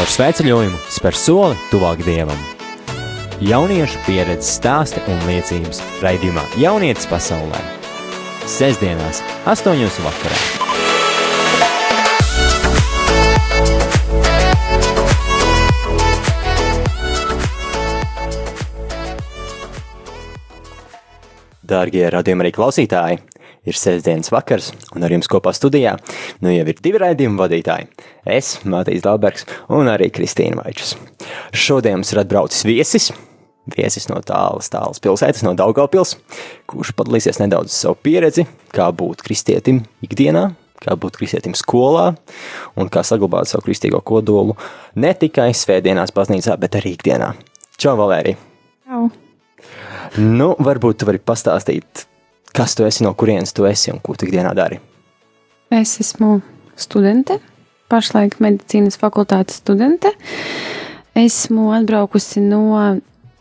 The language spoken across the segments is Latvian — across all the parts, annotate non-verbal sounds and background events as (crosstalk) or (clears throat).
Caur sveceļojumu spēr soli tuvāk dievam. Jauniešu pieredzes stāsti un liecības raidījumā Jaunietis pasaulē. Sesdienās, 8. vakarā. Dārgie radījumi arī klausītāji, ir sestdienas vakars, un ar jums kopā studijā nu jau ir divi raidījumu vadītāji. Es, Matīs Dalbergs, un arī Kristīna Vaičs. Šodien mums ir atbraucis viesis, viesis no tālas, tālas pilsētas, no Daugavpils, kurš padalīsies nedaudz savu pieredzi, kā būt kristietim ikdienā, kā būt kristietim skolā un kā saglabāt savu kristīgo kodolu ne tikai svētdienās baznīcā, bet arī ikdienā. Čau, Valērija! Čau! Nu, varbūt tu vari pastāstīt, kas tu esi, no kurienes tu esi un ko tu ikdienā dari. Es esmu studente, pašlaik medicīnas fakultātes studente. Esmu atbraukusi no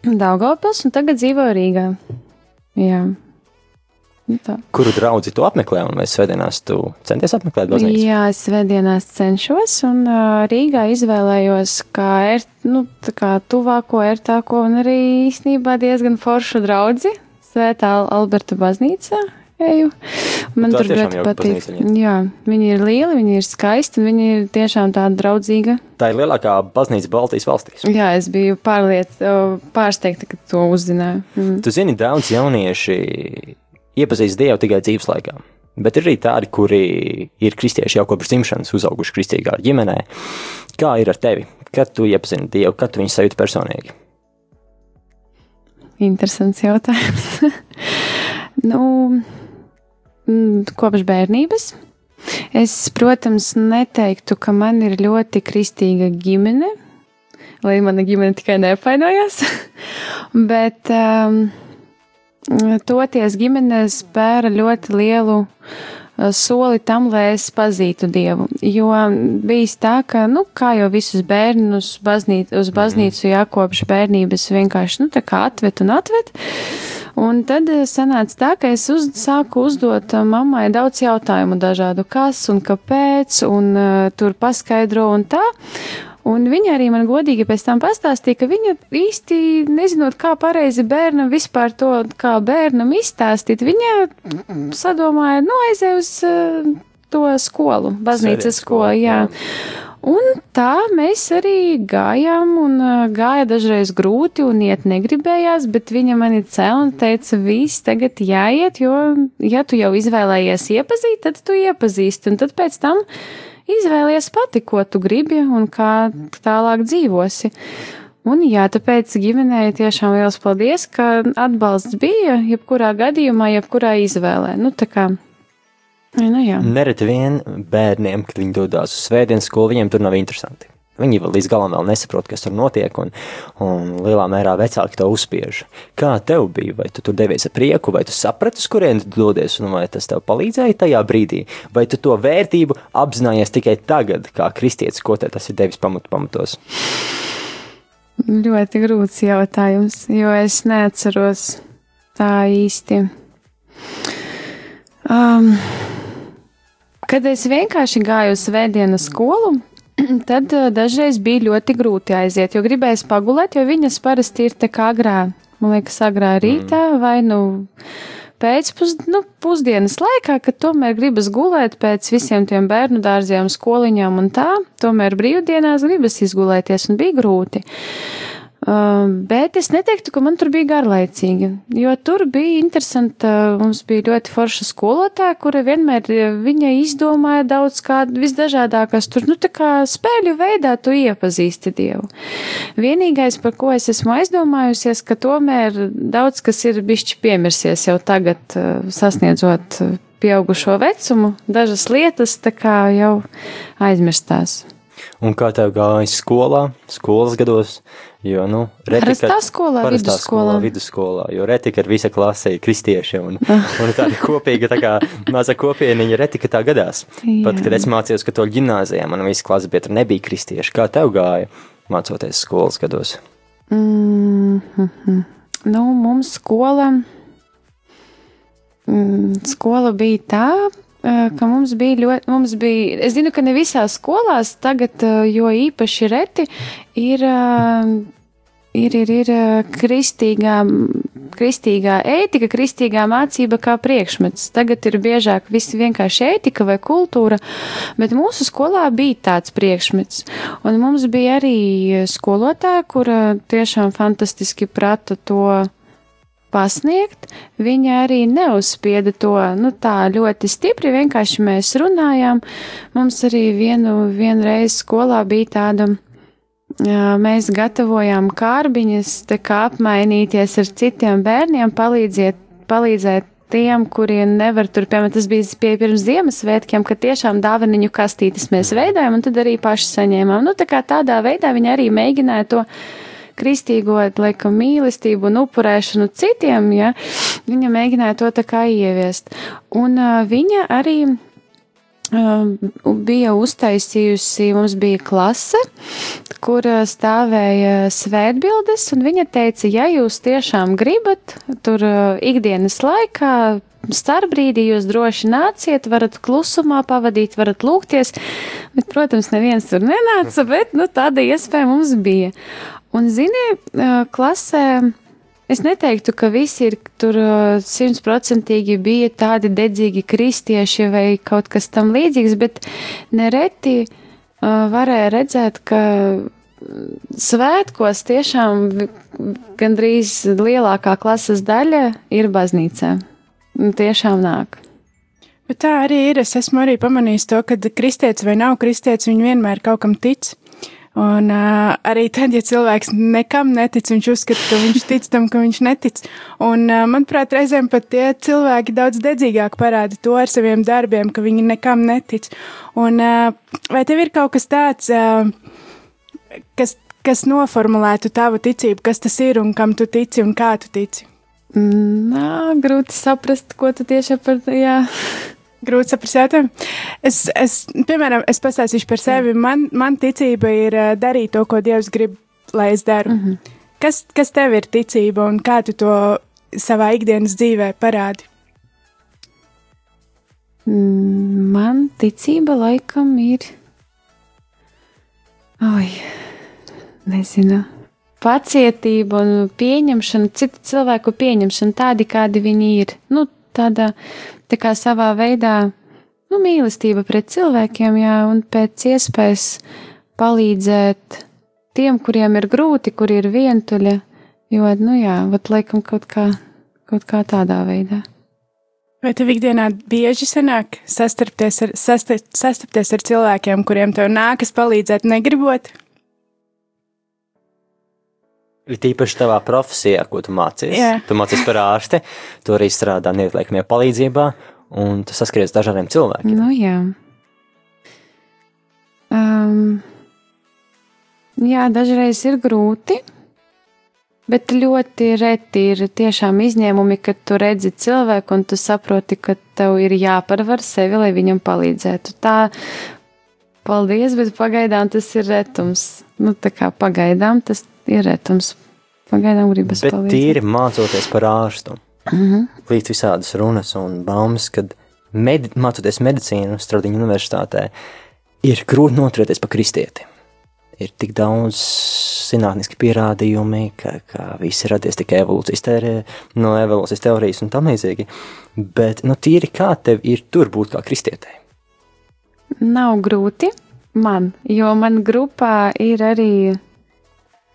Daugavpils un tagad dzīvoju Rīgā. Jā. Nu tā. Kuru draugu tu apmeklē, vai svētdienās tu centies apmeklēt baznīcu? Jā, es svētdienās cenšos, un uh, Rīgā izvēlējos kā, er, nu, tā kā tuvāko, ērtāko un arī īstenībā diezgan foršu draugu. Svētā Alberta baznīca. Eju. Man tur ļoti patīk. Jā, viņi ir lieli, viņi ir skaisti un viņi ir tiešām tāda draudzīga. Tā ir lielākā baznīca Baltijas valstīs. Jā, es biju pārliet, pārsteigta, ka to uzzināju. Mm. Tu zini, daudz jaunieši iepazīst Dievu tikai dzīves laikā. Bet ir arī tādi, kuri ir kristieši jau kopš dzimšanas, uzauguši kristīgā ģimenē. Kā ir ar tevi? Kad tu iepazini Dievu, kad tu viņu sajūti personīgi? Interesants jautājums. (laughs) nu, mm, kopš bērnības. Es, protams, neteiktu, ka man ir ļoti kristīga ģimene, lai mana ģimene tikai neapvainojās. (laughs) Bet um, toties ģimene spēra ļoti lielu uh, soli tam, lai es pazītu Dievu. Jo bijis tā, ka, nu, kā jau visus bērnus baznīt, uz baznīcu jākopš bērnības vienkārši, nu, tā kā atved un atved. Un tad eh, sanāca tā, ka es uz, sāku uzdot eh, mammai daudz jautājumu dažādu, kas un kāpēc, un uh, tur paskaidro un tā. Un viņa arī man godīgi pēc tam pastāstīja, ka viņa īsti nezinot, kā pareizi bērnam vispār to, kā bērnam izstāstīt, viņa sadomāja, nu, aizēj uz uh, to skolu, baznīcas skolu, jā. jā. Un tā mēs arī gājām, un uh, gāja dažreiz grūti, un iet negribējās, bet viņa mani cēlīja un teica, viss tagad jāiet, jo, ja tu jau izvēlējies iepazīt, tad tu iepazīsti, un tad pēc tam izvēlies pati, ko tu gribi un kā tālāk dzīvosi. Un jā, tāpēc ģimenei tiešām liels paldies, ka atbalsts bija jebkurā gadījumā, jebkurā izvēlē. Nu, tā kā Nu, jā. Nereti vien bērniem, kad viņi dodas uz svētdienas skolu, viņiem tur nav interesanti. Viņi līdz galam vēl nesaprot, kas tur notiek, un, un lielā mērā vecāki to uzspiež. Kā tev bija? Vai tu tur devies ar prieku, vai tu saprati, uz kurieni tu dodies, un vai tas tev palīdzēja tajā brīdī? Vai tu to vērtību apzinājies tikai tagad, kā kristietis, ko tas ir devis pamat, pamatos? Ļoti grūts jautājums, jo es neatceros tā īsti. Um, kad es vienkārši gāju uz svētdienas skolu, (clears throat) tad uh, dažreiz bija ļoti grūti aiziet, jo gribēju pagulēt, jo viņas parasti ir te kā agrā, man liekas, agrā rītā vai nu pēcpus, nu, pusdienas laikā, kad tomēr gribas gulēt pēc visiem tiem bērnu dārziem, skoliņām un tā, tomēr brīvdienās gribas izgulēties un bija grūti. Uh, bet es neteiktu, ka man tur bija garlaicīgi, jo tur bija interesanti. Uh, mums bija ļoti forša skolotāja, kura vienmēr viņa izdomāja daudz kādu visdažādākās tur, nu tā kā spēļu veidā tu iepazīsti Dievu. Vienīgais, par ko es esmu aizdomājusies, ka tomēr daudz kas ir bišķi piemirsies jau tagad, sasniedzot pieaugušo vecumu, dažas lietas tā kā jau aizmirstās. Un kā tev gāja skolā, skolas gados? Jo, nu, Parastā skolā, vidusskolā. skolā, vidusskolā, jo retika ir visa klasē kristieši, un, (laughs) un tāda kopīga, tā kā maza kopieniņa retika tā gadās. Pat, kad es mācījos katoļu ģimnāzijā, man visa klasa biedra nebija kristieši. Kā tev gāja mācoties skolas gados? Mm -hmm. Nu, mums skola, mm, skola bija tā, ka mums bija ļoti, mums bija, es zinu, ka ne visās skolās tagad, jo īpaši reti, ir, ir, ir, ir kristīgā, kristīgā ētika, kristīgā mācība kā priekšmets. Tagad ir biežāk viss vienkārši ētika vai kultūra, bet mūsu skolā bija tāds priekšmets. Un mums bija arī skolotāja, kura tiešām fantastiski prata to pasniegt, viņa arī neuzspieda to nu, tā ļoti stipri. Vienkārši mēs runājām. Mums arī vienu, reizi skolā bija tāda. Mēs gatavojām kārbiņas, tā kā apmainīties ar citiem bērniem, palīdziet, palīdzēt tiem, kuriem nevar tur, piemēram, tas bija pie pirms Ziemassvētkiem, kad tiešām dāvaniņu kastītes mēs veidojam un tad arī paši saņēmām. Nu, tā kā tādā veidā viņi arī mēģināja to kristīgo, laikam, mīlestību un upurēšanu citiem, ja, viņa mēģināja to tā kā ieviest. Un uh, viņa arī bija uztaisījusi, mums bija klase, kur stāvēja svētbildes, un viņa teica, ja jūs tiešām gribat tur ikdienas laikā, starpbrīdī jūs droši nāciet, varat klusumā pavadīt, varat lūgties, bet, protams, neviens tur nenāca, bet, nu, tāda iespēja mums bija. Un, zini, klasē. Es neteiktu, ka visi ir tur simtprocentīgi bija tādi dedzīgi kristieši vai kaut kas tam līdzīgs, bet nereti varēja redzēt, ka svētkos tiešām gandrīz lielākā klases daļa ir baznīcā. Tiešām nāk. Bet tā arī ir. Es esmu arī pamanījis to, ka kristietis vai nav kristietis, viņi vienmēr kaut kam tic. Un uh, arī tad, ja cilvēks nekam netic, viņš uzskata, ka viņš tic tam, ka viņš netic. Un, uh, manuprāt, reizēm pat tie cilvēki daudz dedzīgāk parāda to ar saviem darbiem, ka viņi nekam netic. Un, uh, vai tev ir kaut kas tāds, uh, kas, kas noformulētu tavu ticību, kas tas ir un kam tu tici un kā tu tici? Nā, grūti saprast, ko tu tieši par to. Grūti saprast jautājumu. Es, es, piemēram, es pastāstīšu par sevi. Man, man ticība ir darīt to, ko Dievs grib, lai es daru. Mm -hmm. kas, kas tev ir ticība un kā tu to savā ikdienas dzīvē parādi? Mm, man ticība laikam ir. Oi, nezinu. Pacietība un pieņemšana, citu cilvēku pieņemšana tādi, kādi viņi ir. Nu, tāda tā kā savā veidā nu, mīlestība pret cilvēkiem, jā, un pēc iespējas palīdzēt tiem, kuriem ir grūti, kuri ir vientuļi, jo, nu jā, vat laikam kaut kā, kaut kā tādā veidā. Vai tev ikdienā bieži sanāk sastapties ar, sastapties ar cilvēkiem, kuriem tev nākas palīdzēt, negribot? Ir tīpaši tavā profesijā, ko tu mācies. Jā. Tu mācies par ārsti, tu arī strādā neatliekamajā palīdzībā, un tu saskaries ar dažādiem cilvēkiem. Nu, jā. Um, jā, dažreiz ir grūti, bet ļoti reti ir tiešām izņēmumi, kad tu redzi cilvēku un tu saproti, ka tev ir jāparvar sevi, lai viņam palīdzētu. Tā, paldies, bet pagaidām tas ir retums. Nu, pagaidām tas ir retums. Pagaidām gribas Bet palīdzēt. tīri mācoties par ārstu, Mm -hmm. līdz visādas runas un baumas, kad medi mācoties medicīnu Stradiņu universitātē, ir grūti noturēties pa kristieti. Ir tik daudz zinātniski pierādījumi, ka, ka viss ir radies tikai evolūcijas tērē, no evolūcijas teorijas un tam līdzīgi. Bet, nu, tīri kā tev ir tur būt kā kristietei? Nav grūti man, jo man grupā ir arī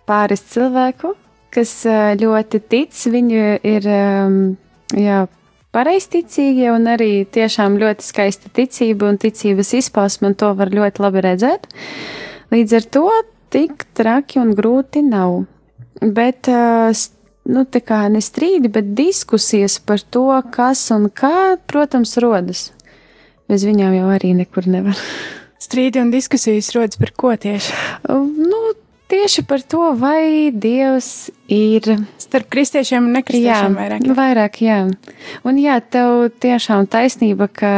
pāris cilvēku, kas ā, ļoti tic. Viņi ir ām, jā, pareizticīgie un arī tiešām ļoti skaista ticība un ticības izpausme, un to var ļoti labi redzēt. Līdz ar to tik traki un grūti nav. Bet, s- nu, tā kā ne strīdi, bet diskusijas par to, kas un kā, protams, rodas. Bez viņām jau arī nekur nevar. (laughs) Strīdi un diskusijas rodas par ko tieši? Nu, tieši par to, vai Dievs ir. Starp kristiešiem un nekristiešiem jā, vairāk. Vairāk, jā. Un jā, tev tiešām taisnība, ka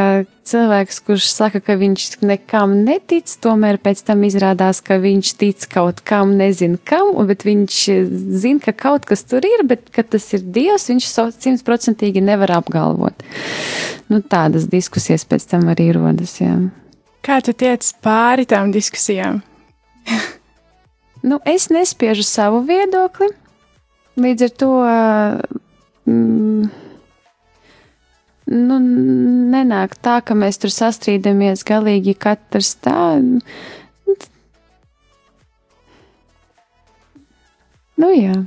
cilvēks, kurš saka, ka viņš nekam netic, tomēr pēc tam izrādās, ka viņš tic kaut kam, nezinu kam, bet viņš zina, ka kaut kas tur ir, bet ka tas ir Dievs, viņš simtprocentīgi nevar apgalvot. Nu, tādas diskusijas pēc tam arī rodas, jā. Kā tu tiec pāri tām diskusijām? nu, es nespiežu savu viedokli. Līdz ar to mm, nu, nenāk tā, ka mēs tur sastrīdamies galīgi katrs tā. Nu, jā.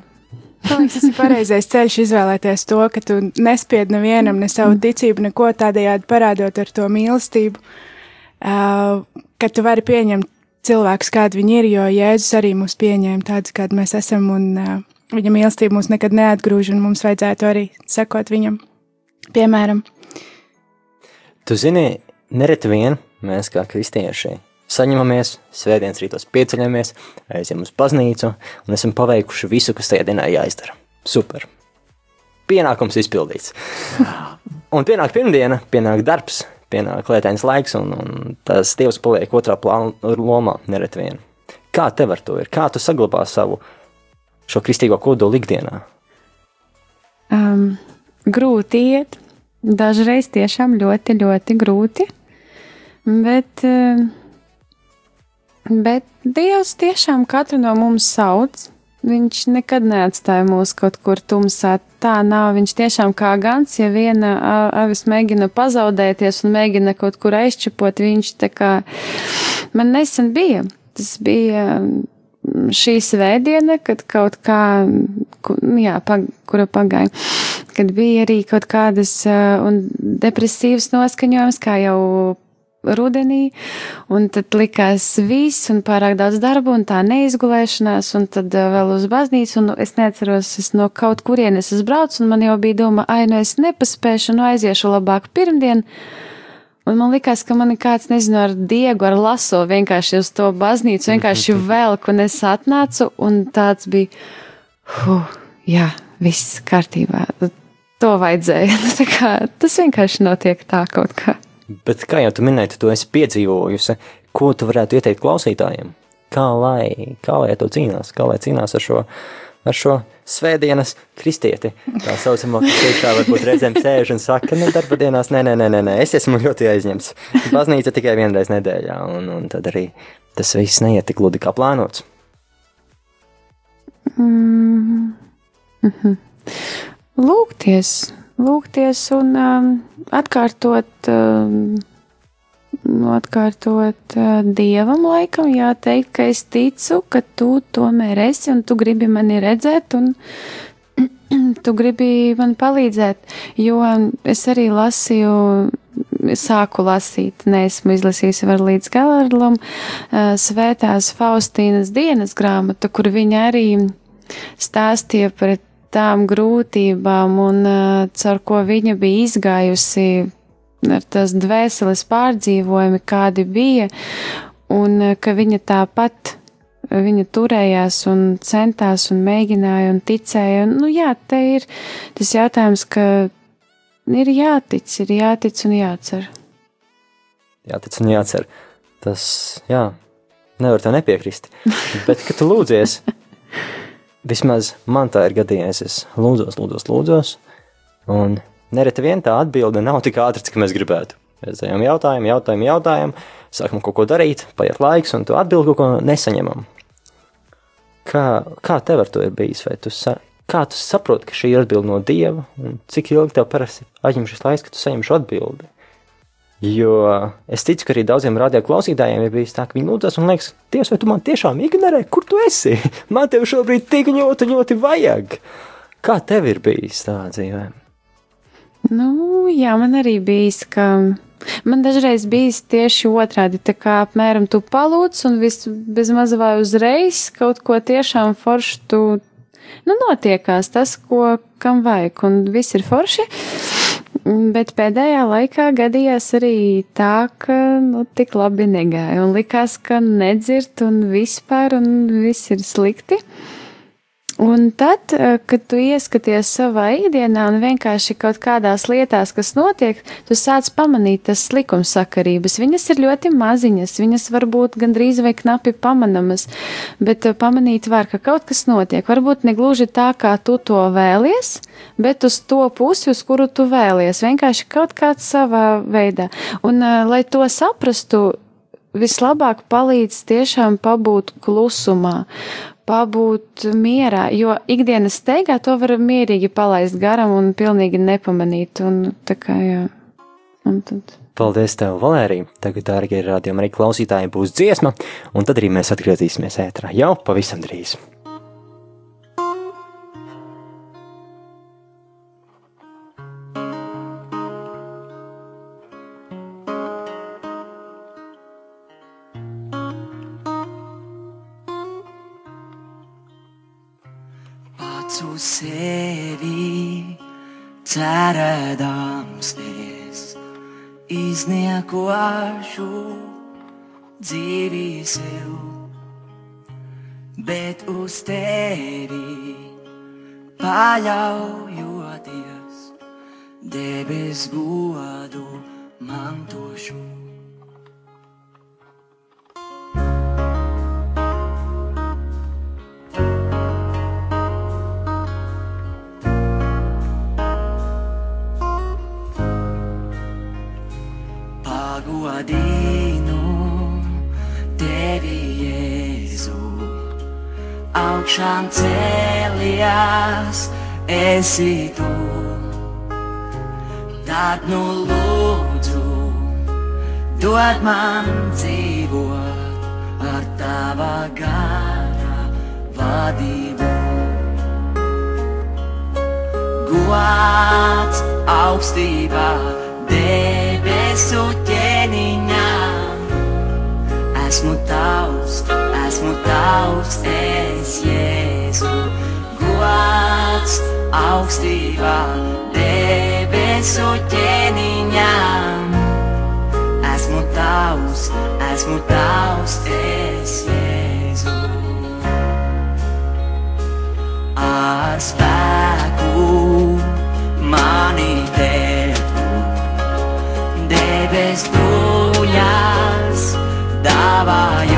Man liekas, tas ir pareizais ceļš izvēlēties to, ka tu nespied nevienam ne savu ticību, neko tādējādi parādot ar to mīlestību, uh, ka tu vari pieņemt cilvēkus, kādi viņi ir, jo Jēzus arī mūs pieņēma tādus, kādi mēs esam, un uh, viņa mīlestība mūs nekad neatgrūž, un mums vajadzētu arī sekot viņam. Piemēram, Tu zini, nereti vien mēs kā kristieši saņemamies, svētdienas rītos pieceļamies, aizjām uz baznīcu un esam paveikuši visu, kas tajā dienā jāizdara. Super! Pienākums izpildīts. (laughs) Un pienāk pirmdiena, pienāk darbs, pienāk lietains laiks, un, un tas dievs paliek otrā plāna lomā nereti vien. Kā tev ar to ir? Kā tu saglabā savu šo kristīgo kodolu ikdienā? Um, grūti iet, dažreiz tiešām ļoti, ļoti grūti, bet, uh, bet Dievs tiešām katru no mums sauc. Viņš nekad neatstāja mūs kaut kur tumsā. Tā nav. Viņš tiešām kā gans, ja viena avis mēģina pazaudēties un mēģina kaut kur aizčepot, viņš tā kā man nesen bija. Tas bija šī svētdiena, kad kaut kā, jā, pag, kura pagāja, kad bija arī kaut kādas un depresīvas noskaņojums, kā jau rudenī, un tad likās viss, un pārāk daudz darba, un tā neizgulēšanās, un tad uh, vēl uz baznīcu, un es neatceros, es no kaut kurienes es braucu, un man jau bija doma, ai, nu es nepaspēšu, nu aiziešu labāk pirmdien, un man likās, ka man kāds, nezinu, ar diegu, ar laso vienkārši uz to baznīcu, vienkārši (laughs) velku, un es atnācu, un tāds bija, huh, jā, viss kārtībā, to vajadzēja, (laughs) tā kā tas vienkārši notiek tā kaut kā. Bet, kā jau tu minēji, tu esi piedzīvojusi, ko tu varētu ieteikt klausītājiem? Kā lai, kā lai to cīnās, kā lai cīnās ar šo, ar šo svētdienas kristieti? Tā saucamā, iekšā varbūt reizēm sēž un saka, nu, darba dienās, nē, nē, nē, nē, es esmu ļoti aizņemts. Baznīca tikai vienreiz nedēļā, un, un tad arī tas viss neiet tik gludi kā plānots. Mm -hmm. Lūgties, lūgties un um, atkārtot, um, atkārtot uh, dievam, laikam, jāteikt, ka es ticu, ka tu tomēr esi un tu gribi mani redzēt un (clears throat) tu gribi man palīdzēt, jo es arī lasīju. Sāku lasīt, neesmu izlasījusi vēl līdz galam, uh, Svētās Faustīnas dienas grāmatu, kur viņa arī stāstīja par tām grūtībām un uh, caur ko viņa bija izgājusi ar tās dvēseles pārdzīvojumi, kādi bija, un uh, ka viņa tāpat viņa turējās un centās un mēģināja un ticēja. Un, nu, jā, te ir tas jautājums, ka ir jātic, ir jātic un jācer. Jātic un jācer. Tas, jā, nevar tev nepiekrist. (laughs) Bet, kad tu lūdzies, Vismaz man tā ir gadījies. Es lūdzos, lūdzos, lūdzos. Un nereti vien tā atbilde nav tik ātra, cik mēs gribētu. Mēs ejam jautājumu, jautājumu, jautājumu, sākam kaut ko darīt, paiet laiks, un tu atbildi kaut ko nesaņemam. Kā, kā tev ar to ir bijis? Vai tu, sa, kā tu saproti, ka šī ir atbilde no Dieva, un cik ilgi tev parasti aizņem šis laiks, kad tu saņem šo atbildi? Jo es ticu, ka arī daudziem radio klausītājiem ir bijis tā, ka viņi lūdzas un liekas, Dievs, vai tu man tiešām ignorē, kur tu esi? (laughs) Man tev šobrīd tik ļoti, ļoti vajag. Kā tev ir bijis tā dzīvē? Nu, jā, man arī bijis, ka man dažreiz bijis tieši otrādi. Tā kā apmēram tu palūdz un viss bez maz vai uzreiz kaut ko tiešām foršu tu, nu, notiekās tas, ko kam vajag, un viss ir forši. Bet pēdējā laikā gadījās arī tā, ka nu, tik labi negāja. Un likās, ka nedzird un vispār, un viss ir slikti. Un tad, eh, kad tu ieskaties savā ikdienā un vienkārši kaut kādās lietās, kas notiek, tu sāc pamanīt tas likumsakarības. Viņas ir ļoti maziņas, viņas varbūt gandrīz vai knapi pamanamas, bet eh, pamanīt var, ka kaut kas notiek. Varbūt ne gluži tā, kā tu to vēlies, bet uz to pusi, uz kuru tu vēlies. Vienkārši kaut kāds savā veidā. Un, eh, lai to saprastu, vislabāk palīdz tiešām pabūt klusumā pabūt mierā, jo ikdienas steigā to var mierīgi palaist garam un pilnīgi nepamanīt. Un, kā, jā. un tad... Paldies, tev, Valērija. Tagad, dārgie rādījumi, arī klausītāji būs dziesma, un tad arī mēs atgriezīsimies ētrā jau pavisam drīz. Cerēdams es izniekošu dzīvi sev, bet uz tevi paļaujoties debes godu mantošu. Augšām cēlies, esi tu. Tad nu lūdzu, dod man dzīvot ar tava gara vadību. Gods augstībā debesu ķēniņām, esmu tavs, esmu tavs. Es Jēzu, gods augstībā debesu ķēniņām. Esmu tavs, esmu tavs, es Jēzu. Ar spēku mani tevu, debes bruļās dāvājot.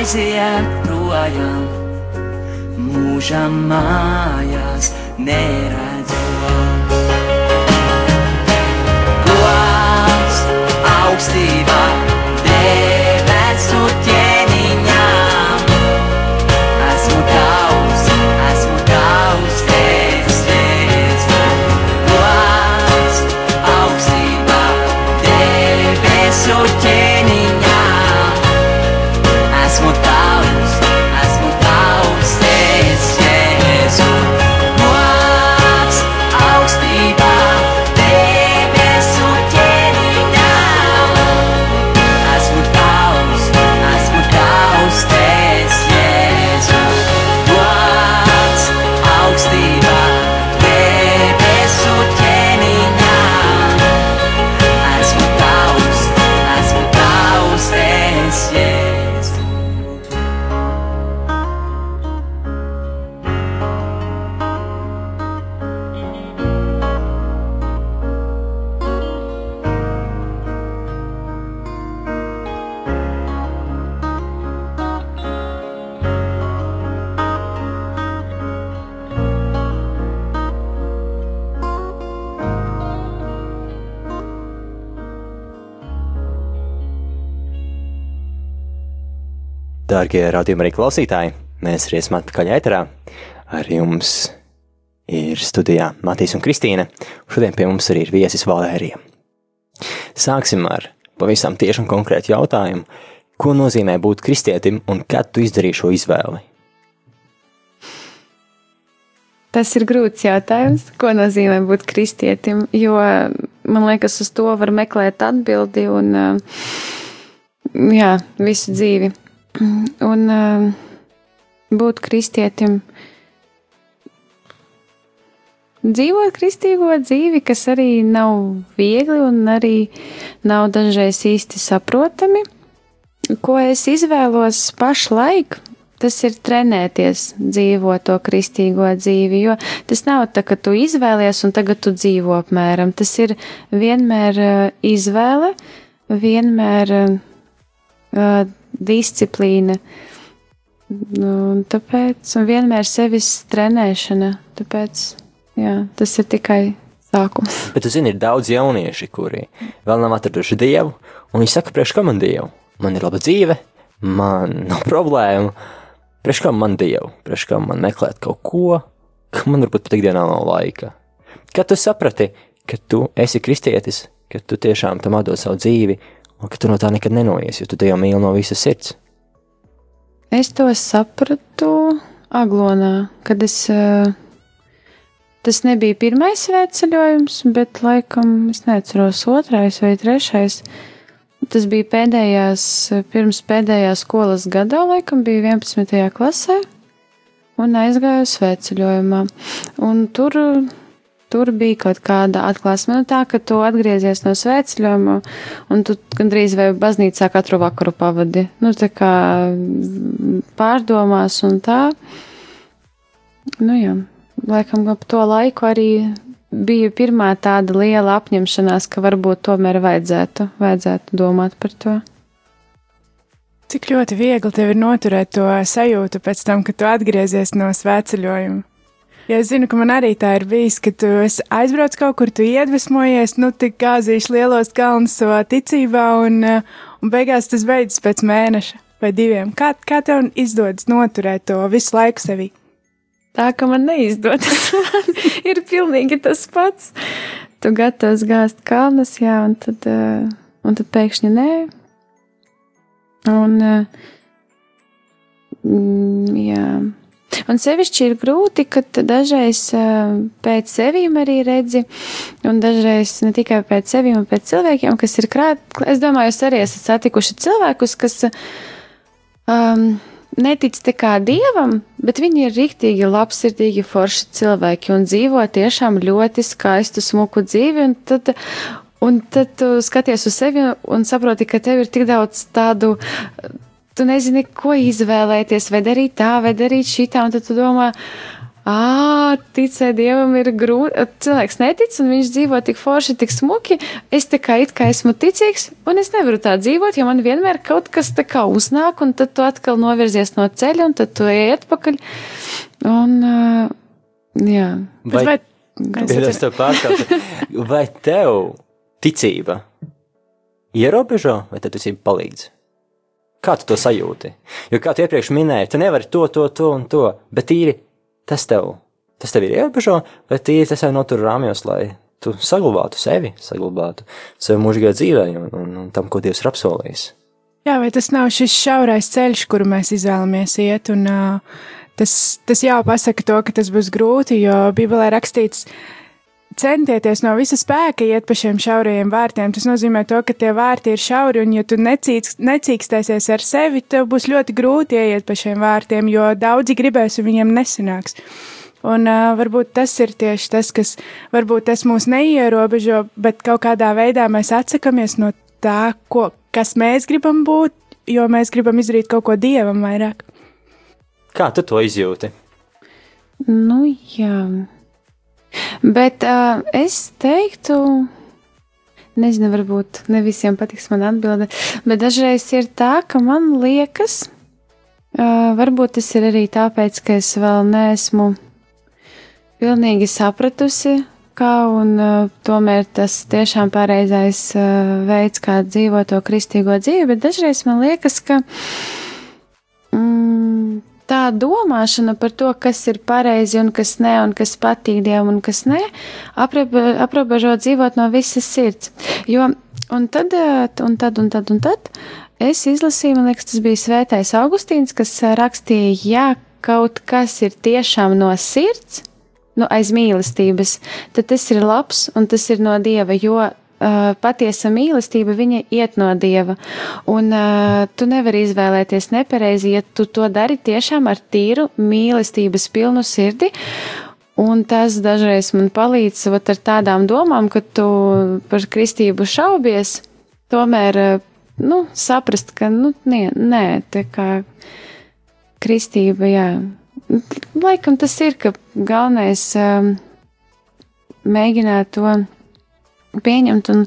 Aiziet projām, mūžam mājās neredzot. Dārgie radījumi arī klausītāji, mēs arī esam atpakaļ ēterā. Ar jums ir studijā Matīs un Kristīne. Šodien pie mums arī ir viesis Valērija. Sāksim ar pavisam tieši un konkrētu jautājumu. Ko nozīmē būt kristietim un kad tu izdarīji šo izvēli? Tas ir grūts jautājums, ko nozīmē būt kristietim, jo man liekas, uz to var meklēt atbildi un jā, visu dzīvi. (clears throat) Un būt kristietim, dzīvot kristīgo dzīvi, kas arī nav viegli un arī nav dažreiz īsti saprotami. Ko es izvēlos pašlaik, tas ir trenēties dzīvot to kristīgo dzīvi, jo tas nav tā, ka tu izvēlies un tagad tu dzīvo apmēram. Tas ir vienmēr uh, izvēle, vienmēr uh, disciplīna. Nu, tāpēc vienmēr sevis trenēšana. Tāpēc jā, tas ir tikai sākums. (laughs) Bet, zini, ir daudz jaunieši, kuri vēl nav atraduši dievu, un viņi saka, priekš kam man dievu? Man ir laba dzīve, man nav problēmu Priekš kā man dievu, priekš kā man meklēt kaut ko, ka man varbūt pat ikdienā nav laika. Kad tu saprati, ka tu esi kristietis, ka tu tiešām tam atdod savu dzīvi, un ka tu no tā nekad nenoies, jo tu te jau mīli no visas sirds. Es to sapratu Aglonā, kad es. Eh, tas nebija pirmais svētceļojums, bet laikam es neatceros otrais vai trešais. Tas bija pēdējās, pirms pēdējā skolas gadā, laikam bija 11. klasē, un aizgāju svētceļojumā. Un tur, tur bija kaut kāda atklāsme, nu tā, ka tu atgriezies no svētceļojuma, un tu gandrīz vai baznīcā katru vakaru pavadi. Nu, tā kā pārdomās un tā. Nu jā, laikam ap to laiku arī bija pirmā tāda liela apņemšanās, ka varbūt tomēr vajadzētu, vajadzētu domāt par to. Cik ļoti viegli tev ir noturēt to sajūtu pēc tam, kad tu atgriezies no svētceļojuma. Ja es zinu, ka man arī tā ir bijis, ka tu aizbrauc kaut kur, tu iedvesmojies, nu, tik gāzīši lielos kalnus savā ticībā, un, un beigās tas beidzas pēc mēneša vai diviem. Kā, kā tev izdodas noturēt to visu laiku sevī? tā, ka man neizdodas. (laughs) man ir pilnīgi tas pats. Tu gatavs gāzt kalnus, jā, un tad, uh, un tad pēkšņi nē. Un, uh, jā. Un sevišķi ir grūti, ka dažreiz pēc sevīm arī redzi, un dažreiz ne tikai pēc sevīm, bet pēc cilvēkiem, kas ir krāt. Es domāju, jūs arī esat satikuši cilvēkus, kas um, netic te kā dievam, bet viņi ir rīktīgi labsirdīgi, forši cilvēki un dzīvo tiešām ļoti skaistu, smuku dzīvi. Un tad, un tad tu skaties uz sevi un saproti, ka tev ir tik daudz tādu. Tu nezini, ko izvēlēties, vai darīt tā, vai darīt šitā, un tad tu domā, Ah, ticēt dievam ir grūti. Cilvēks netic, un viņš dzīvo tik forši, tik smuki. Es tā kā it kā esmu ticīgs, un es nevaru tā dzīvot, jo man vienmēr kaut kas tā kā uznāk, un tad tu atkal novirzies no ceļa, un tad tu ej atpakaļ. Un, uh, jā. Vai, vai, es tev pārskatu, vai tev ticība ierobežo, vai tad ticība palīdz? Kā tu to sajūti? Jo, kā tu iepriekš minēji, tu nevari to, to, to un to, bet īri tas tev, tas tev ir ierobežo, vai tīri tas jau notur rāmjos, lai tu saglabātu sevi, saglabātu sevi mūžīgā dzīvē un, un, un tam, ko Dievs ir apsolījis. Jā, vai tas nav šis šaurais ceļš, kuru mēs izvēlamies iet, un uh, tas, tas jau pasaka to, ka tas būs grūti, jo Bībelē rakstīts, centieties no visa spēka iet pa šiem šaurajiem vārtiem. Tas nozīmē to, ka tie vārti ir šauri, un ja tu necīks, necīkstēsies ar sevi, tev būs ļoti grūti ieiet pa šiem vārtiem, jo daudzi gribēs un viņiem nesanāks. Un uh, varbūt tas ir tieši tas, kas varbūt tas mūs neierobežo, bet kaut kādā veidā mēs atsakamies no tā, ko, kas mēs gribam būt, jo mēs gribam izdarīt kaut ko dievam vairāk. Kā tu to izjūti? Nu, jā. Bet uh, es teiktu, nezinu, varbūt ne visiem patiks man atbilde, bet dažreiz ir tā, ka man liekas, uh, varbūt tas ir arī tāpēc, ka es vēl neesmu pilnīgi sapratusi, kā un uh, tomēr tas tiešām pareizais uh, veids, kā dzīvo to kristīgo dzīvi, bet dažreiz man liekas, ka mm, tā domāšana par to, kas ir pareizi un kas nē, un kas patīk Dievam un kas nē, aprobe- aprobežot dzīvot no visas sirds. Jo, un tad, eh, un tad, un tad, un tad es izlasīju, man liekas, tas bija Svētais Augustīns, kas eh, rakstīja, ja kaut kas ir tiešām no sirds, nu, aiz mīlestības, tad tas ir labs un tas ir no Dieva, jo patiesa mīlestība, viņa iet no Dieva. Un uh, tu nevari izvēlēties nepareizi, ja tu to dari tiešām ar tīru mīlestības pilnu sirdi. Un tas dažreiz man palīdz vat, ar tādām domām, ka tu par kristību šaubies, tomēr uh, nu, saprast, ka nu, nē, nē, tā kā kristība, jā. Laikam tas ir, ka galvenais um, mēģināt to pieņemt un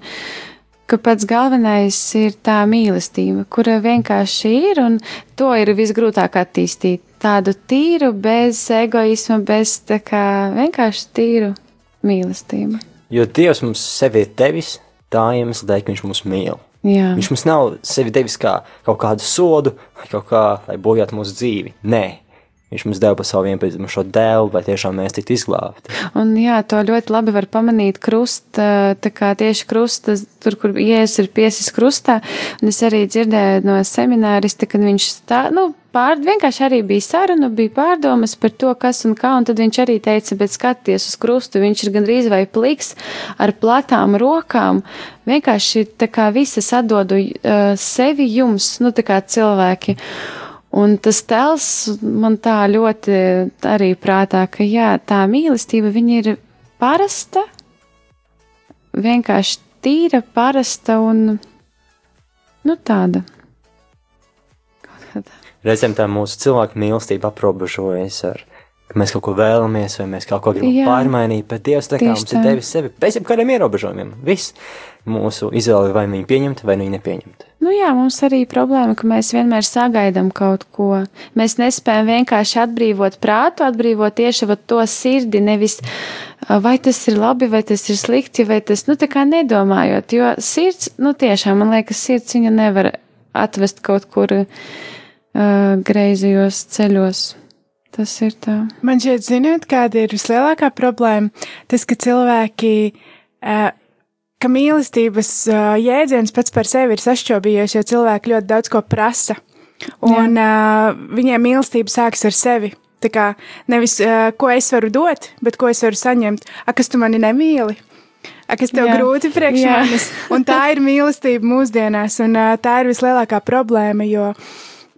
ka pats galvenais ir tā mīlestība, kura vienkārši ir un to ir visgrūtāk attīstīt. Tādu tīru, bez egoisma, bez tā kā vienkārši tīru mīlestību. Jo Dievs mums sevi ir devis tā iemesla dēļ, ka Viņš mūs mīl. Jā, Viņš mums nav sevi devis kā kaut kādu sodu, vai kaut kā, lai bojātu mūsu dzīvi. Nē, Viņš mums deva savu vienpiedzimušo dēlu, lai tiešām mēs tiktu izglābti. un jā, to ļoti labi var pamanīt krusta, tā kā tieši krusta, tur, kur ies ir piesis krustā, un es arī dzirdēju no seminārista, kad viņš tā, nu, pār, vienkārši arī bija saruna, bija pārdomas par to, kas un kā, un tad viņš arī teica, bet skaties uz krustu, viņš ir gandrīz vai pliks ar platām rokām, vienkārši tā kā visas atdodu uh, sevi jums, nu, tā kā cilvēki. Un tas tēls man tā ļoti arī prātā, ka jā, tā mīlestība ir parasta, vienkārši tīra, parasta un nu, tāda. Reizēm tā mūsu cilvēka mīlestība aprobežojas ar, ka mēs kaut ko vēlamies, vai mēs kaut ko gribam Jā. pārmainīt, bet Dievs tā kā mums ir tā. devis sevi bez jebkādiem ierobežojumiem. Viss mūsu izvēle ir vai nu viņu pieņemt, vai nu viņu nepieņemt. Nu jā, mums arī problēma, ka mēs vienmēr sagaidām kaut ko. Mēs nespējam vienkārši atbrīvot prātu, atbrīvot tieši to sirdi, nevis vai tas ir labi, vai tas ir slikti, vai tas, nu tā kā nedomājot, jo sirds, nu tiešām, man liekas, sirds viņa nevar atvest kaut kur uh, greizajos ceļos. Tas ir tā. Man šķiet, ziniet, kāda ir vislielākā problēma? Tas, ka cilvēki, ka mīlestības jēdziens pats par sevi ir sašķobījies, jo cilvēki ļoti daudz ko prasa. Un uh, viņiem mīlestība sākas ar sevi. Tā kā nevis, uh, ko es varu dot, bet ko es varu saņemt. A, kas tu mani nemīli? A, kas tev Jā. grūti priekš Jā. manis? Un tā ir mīlestība mūsdienās, un uh, tā ir vislielākā problēma, jo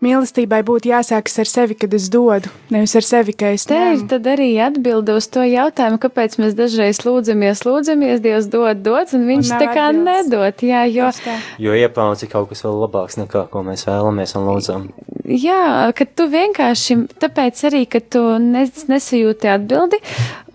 mīlestībai būtu jāsākas ar sevi, kad es dodu, nevis ar sevi, ka es Te ir ņemu. tad arī atbilde uz to jautājumu, kāpēc mēs dažreiz lūdzamies, lūdzamies, Dievs dod, dod, un viņš nav tā kā atbildes. nedod. Jā, jo. Jo ieplānots ir kaut kas vēl labāks nekā ko mēs vēlamies un lūdzam. jā, ka tu vienkārši, tāpēc arī, ka tu nes, nesajūti atbildi,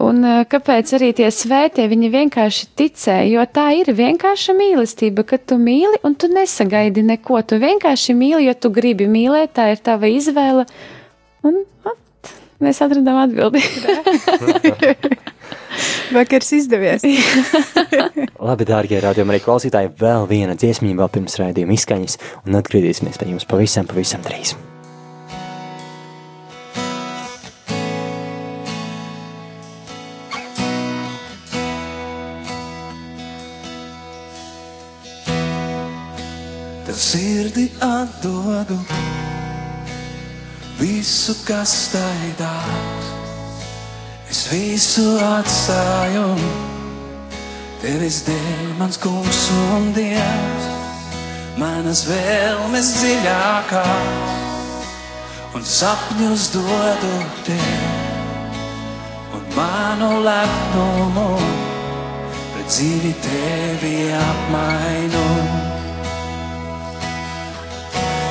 un eh, kāpēc arī tie svētie, viņi vienkārši ticēja, jo tā ir vienkārša mīlestība, ka tu mīli un tu nesagaidi neko, tu vienkārši mīli, jo tu gribi mīlēt, tā ir tava izvēle, un at, mēs atradām atbildi. (laughs) Vakars izdevies. (laughs) Labi, dārgie arī klausītāji, vēl viena dziesmība vēl pirms raidījuma izskaņas, un atgriezīsimies pie jums pavisam, pavisam drīz. Atdodu visu, kas tai dāvāts. Es visu atstāju, tevis dēļ, mans kungs un dievs. Manas vēlmes dziļākās un sapņus dodu tev. Un manu lepnumu pret dzīvi tevi apmainu.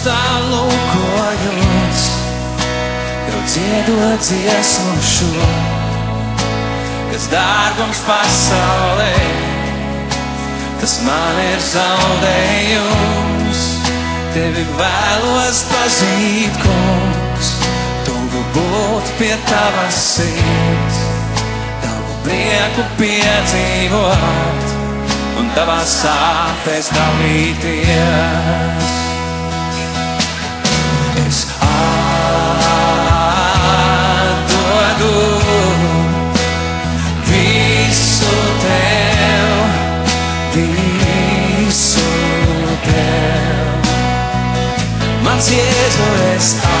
es krustā lūkojos, jau dziedot dziesmu šo, kas dārgums pasaulē, tas man ir zaudējums. Tevi vēlos pazīt, kungs, tuvu būt pie tavas sirds, tavu prieku piedzīvot un tavā sāpēs dalīties. Mans Jēzu es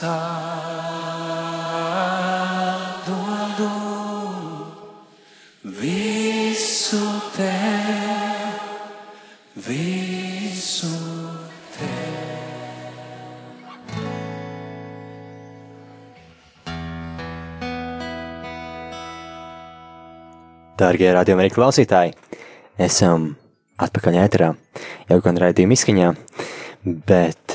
Es atdodu visu tev, visu tev. Dārgie radījumi arī klausītāji, esam atpakaļ ēterā, jau gan raidījuma izskaņā, bet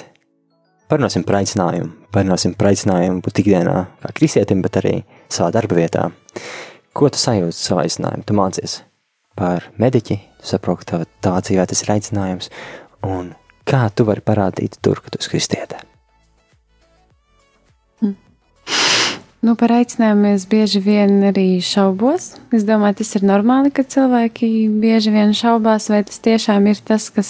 parunāsim par aicinājumu. Parunāsim par aicinājumu būt ikdienā kā kristietim, bet arī savā darba vietā. Ko tu sajūti savā aicinājumu? Tu mācies par mediķi, tu saproti, ka tā dzīvē tas ir aicinājums, un kā tu vari parādīt tur, ka tu esi kristietē. Nu, par aicinājumu es bieži vien arī šaubos. Es domāju, tas ir normāli, ka cilvēki bieži vien šaubās, vai tas tiešām ir tas, kas,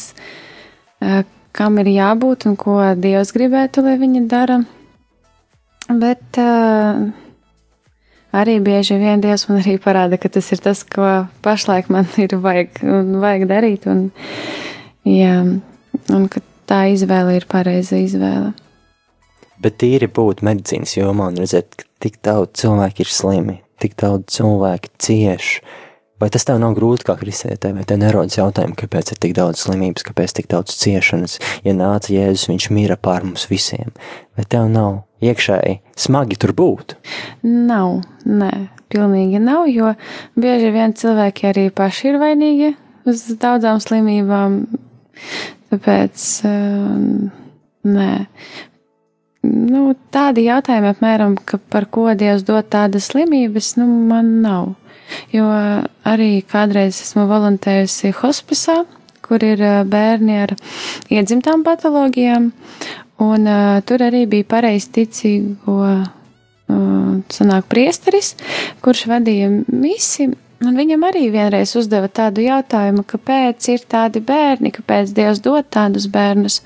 eh, kam ir jābūt un ko Dievs gribētu, lai viņi dara. Bet uh, arī bieži vien Dievs man arī parāda, ka tas ir tas, ko pašlaik man ir vajag, un vajag darīt. Un, jā, un ka tā izvēle ir pareiza izvēle. Bet tīri būt medicīnas jomā un redzēt, ka tik daudz cilvēku ir slimi, tik daudz cilvēku cieš. Vai tas tev nav grūti kā kristietē, vai tev nerodas jautājumi, kāpēc ir tik daudz slimības, kāpēc tik daudz ciešanas, ja nāca Jēzus, viņš mīra pār mums visiem? Vai tev nav iekšēji smagi tur būt? Nav, nē, pilnīgi nav, jo bieži vien cilvēki arī paši ir vainīgi uz daudzām slimībām. Tāpēc, um, nē. Nu, tādi jautājumi, apmēram, par ko Dievs dod tādas slimības, nu, man nav. Jo arī kādreiz esmu volontējusi hospicā, kur ir uh, bērni ar iedzimtām patoloģijām, un uh, tur arī bija pareizticīgo uh, sanāk priesteris, kurš vadīja misi, Un viņam arī vienreiz uzdeva tādu jautājumu, kāpēc ir tādi bērni, kāpēc Dievs dod tādus bērnus.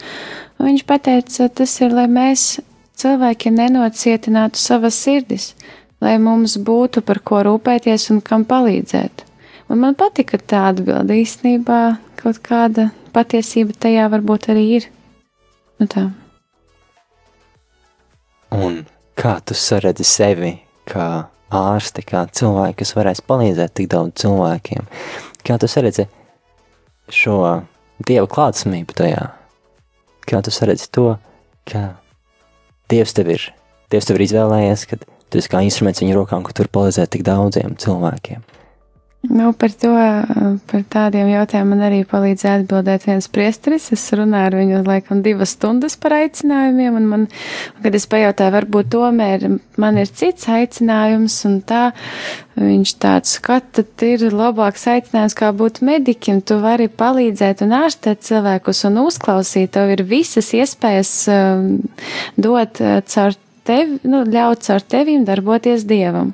Un viņš teica, tas ir, lai mēs cilvēki nenocietinātu savas sirdis, lai mums būtu par ko rūpēties un kam palīdzēt. Un man patika tā atbilde īstenībā, kaut kāda patiesība tajā varbūt arī ir. Nu tā. Un kā tu saredzi sevi kā ārsti, kā cilvēku, kas varēs palīdzēt tik daudz cilvēkiem? Kā tu saredzi šo dieva klātsamību tajā? Kā tu saredzi to, ka Dievs tev ir, Dievs tev ir izvēlējies, ka esi kā instruments viņa rokām, ka tu vari palīdzēt tik daudziem cilvēkiem? Nu, par to, par tādiem jautājumiem man arī palīdzēja atbildēt viens priesteris. Es runāju ar viņu laikam divas stundas par aicinājumiem, un man, kad es pajautāju, varbūt tomēr man ir cits aicinājums, un tā viņš tāds, ka tad ir labāks aicinājums kā būt mediķim. Tu vari palīdzēt un ārstēt cilvēkus un uzklausīt, tev ir visas iespējas um, dot uh, caur tevi, nu, ļaut caur tevīm darboties Dievam.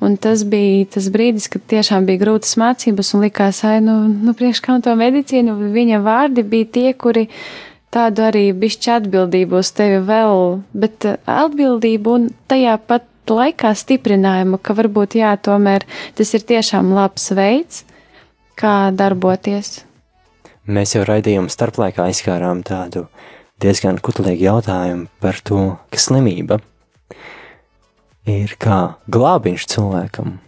Un tas bija tas brīdis, kad tiešām bija grūtas mācības un likās, ai, nu, nu priekš kam to medicīnu, viņa vārdi bija tie, kuri tādu arī bišķi atbildību uz tevi vēl, bet uh, atbildību un tajā pat laikā stiprinājumu, ka varbūt jā, tomēr tas ir tiešām labs veids, kā darboties. Mēs jau raidījuma starplaikā izskārām tādu diezgan kutelīgu jautājumu par to, ka slimība ir kā glābiņš cilvēkam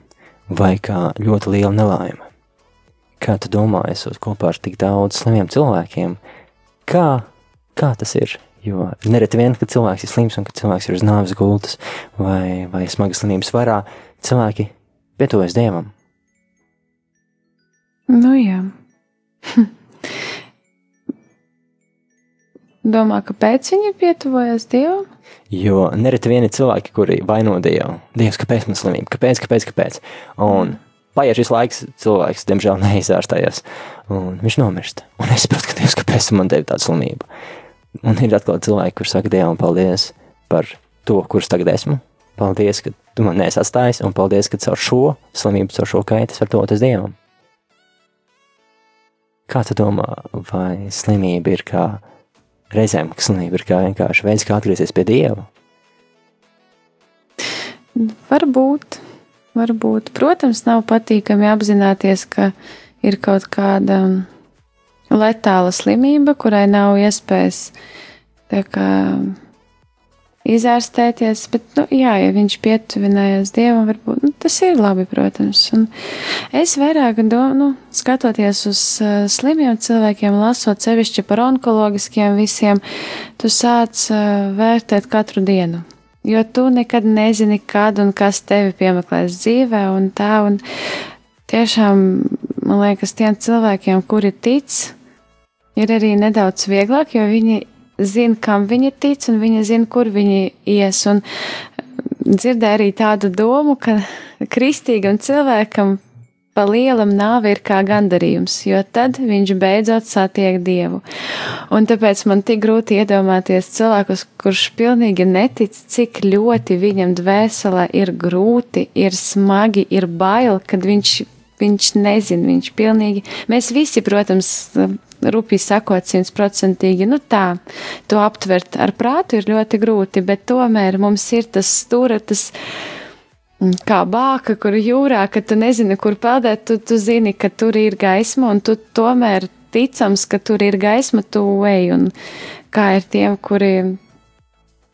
vai kā ļoti liela nelaime. Kā tu domā, esot kopā ar tik daudz slimiem cilvēkiem, kā, kā tas ir? Jo nereti vien, kad cilvēks ir slims un kad cilvēks ir uz nāves gultas vai, vai smagas slimības varā, cilvēki pietuvojas Dievam. Nu jā. (laughs) Domā, kāpēc viņi pietuvojas Dievam? Jo nereti vien ir cilvēki, kuri vaino Dievu. Dievs, kāpēc man slimība? Kāpēc, kāpēc, kāpēc? Un paiet šis laiks, cilvēks, diemžēl, neizārstējies. Un viņš nomirst. Un es saprotu, ka Dievs, kāpēc man devi tādu slimību? Un ir atkal cilvēki, kuriem saka, Dievam, paldies par to, kurš tagad esmu. Paldies, ka tu man neesi atstājis, un paldies, ka caur šo slimību, caur šo kaitu es varu doties Dievam. Kā tu domā, vai slimība ir kā reizēm, slimība ir kā vienkārši veids, kā atgriezties pie Dieva? Varbūt, varbūt. Protams, nav patīkami apzināties, ka ir kaut kāda letāla slimība, kurai nav iespējas kā izārstēties, bet, nu, jā, ja viņš pietuvinājās Dievam, varbūt nu, tas ir labi, protams. Un es vairāk domāju, nu, skatoties uz uh, slimiem cilvēkiem, lasot sevišķi par onkologiskiem visiem, tu sāc uh, vērtēt katru dienu. Jo tu nekad nezini, kad un kas tevi piemeklēs dzīvē, un tā, un tiešām, man liekas, tiem cilvēkiem, kuri tic, ir arī nedaudz vieglāk, jo viņi zina, kam viņi tic, un viņi zina, kur viņi ies. Un dzirdēju arī tādu domu, ka kristīgam cilvēkam pa lielam nāve ir kā gandarījums, jo tad viņš beidzot satiek Dievu. Un tāpēc man tik grūti iedomāties cilvēkus, kurš pilnīgi netic, cik ļoti viņam dvēselē ir grūti, ir smagi, ir bail, kad viņš, viņš nezina, viņš pilnīgi. Mēs visi, protams, rupji sakot, simtprocentīgi, nu tā, to aptvert ar prātu ir ļoti grūti, bet tomēr mums ir tas stūra, tas mm, kā bāka, kur jūrā, ka tu nezini, kur peldēt, tu, tu zini, ka tur ir gaisma, un tu tomēr ticams, ka tur ir gaisma, tu ej, un kā ir tiem, kuri,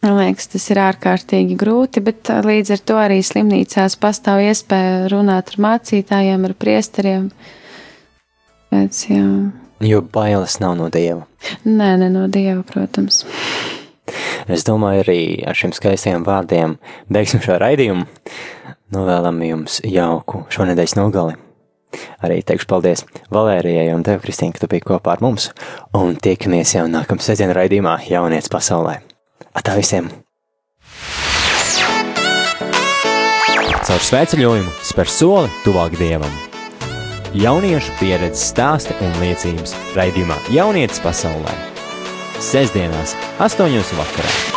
man liekas, tas ir ārkārtīgi grūti, bet līdz ar to arī slimnīcās pastāv iespēja runāt ar mācītājiem, ar priesteriem. Pēc, jā. Jo bailes nav no dieva. Nē, ne no dieva, protams. Es domāju, arī ar šiem skaistiem vārdiem beigsim šo raidījumu. Novēlam jums jauku šonadēļas nogali. Arī teikšu paldies Valērijai un tev, Kristīne, ka tu biji kopā ar mums. Un tiekamies jau nākamā sestdienas raidījumā Jaunietis pasaulē. Atā visiem! Caur svētceļojumu spēr soli tuvāk dievam! Jauniešu pieredzes stāsti un liecības raidījumā Jaunietis pasaulē. Sesdienās, 8.00 vakarā.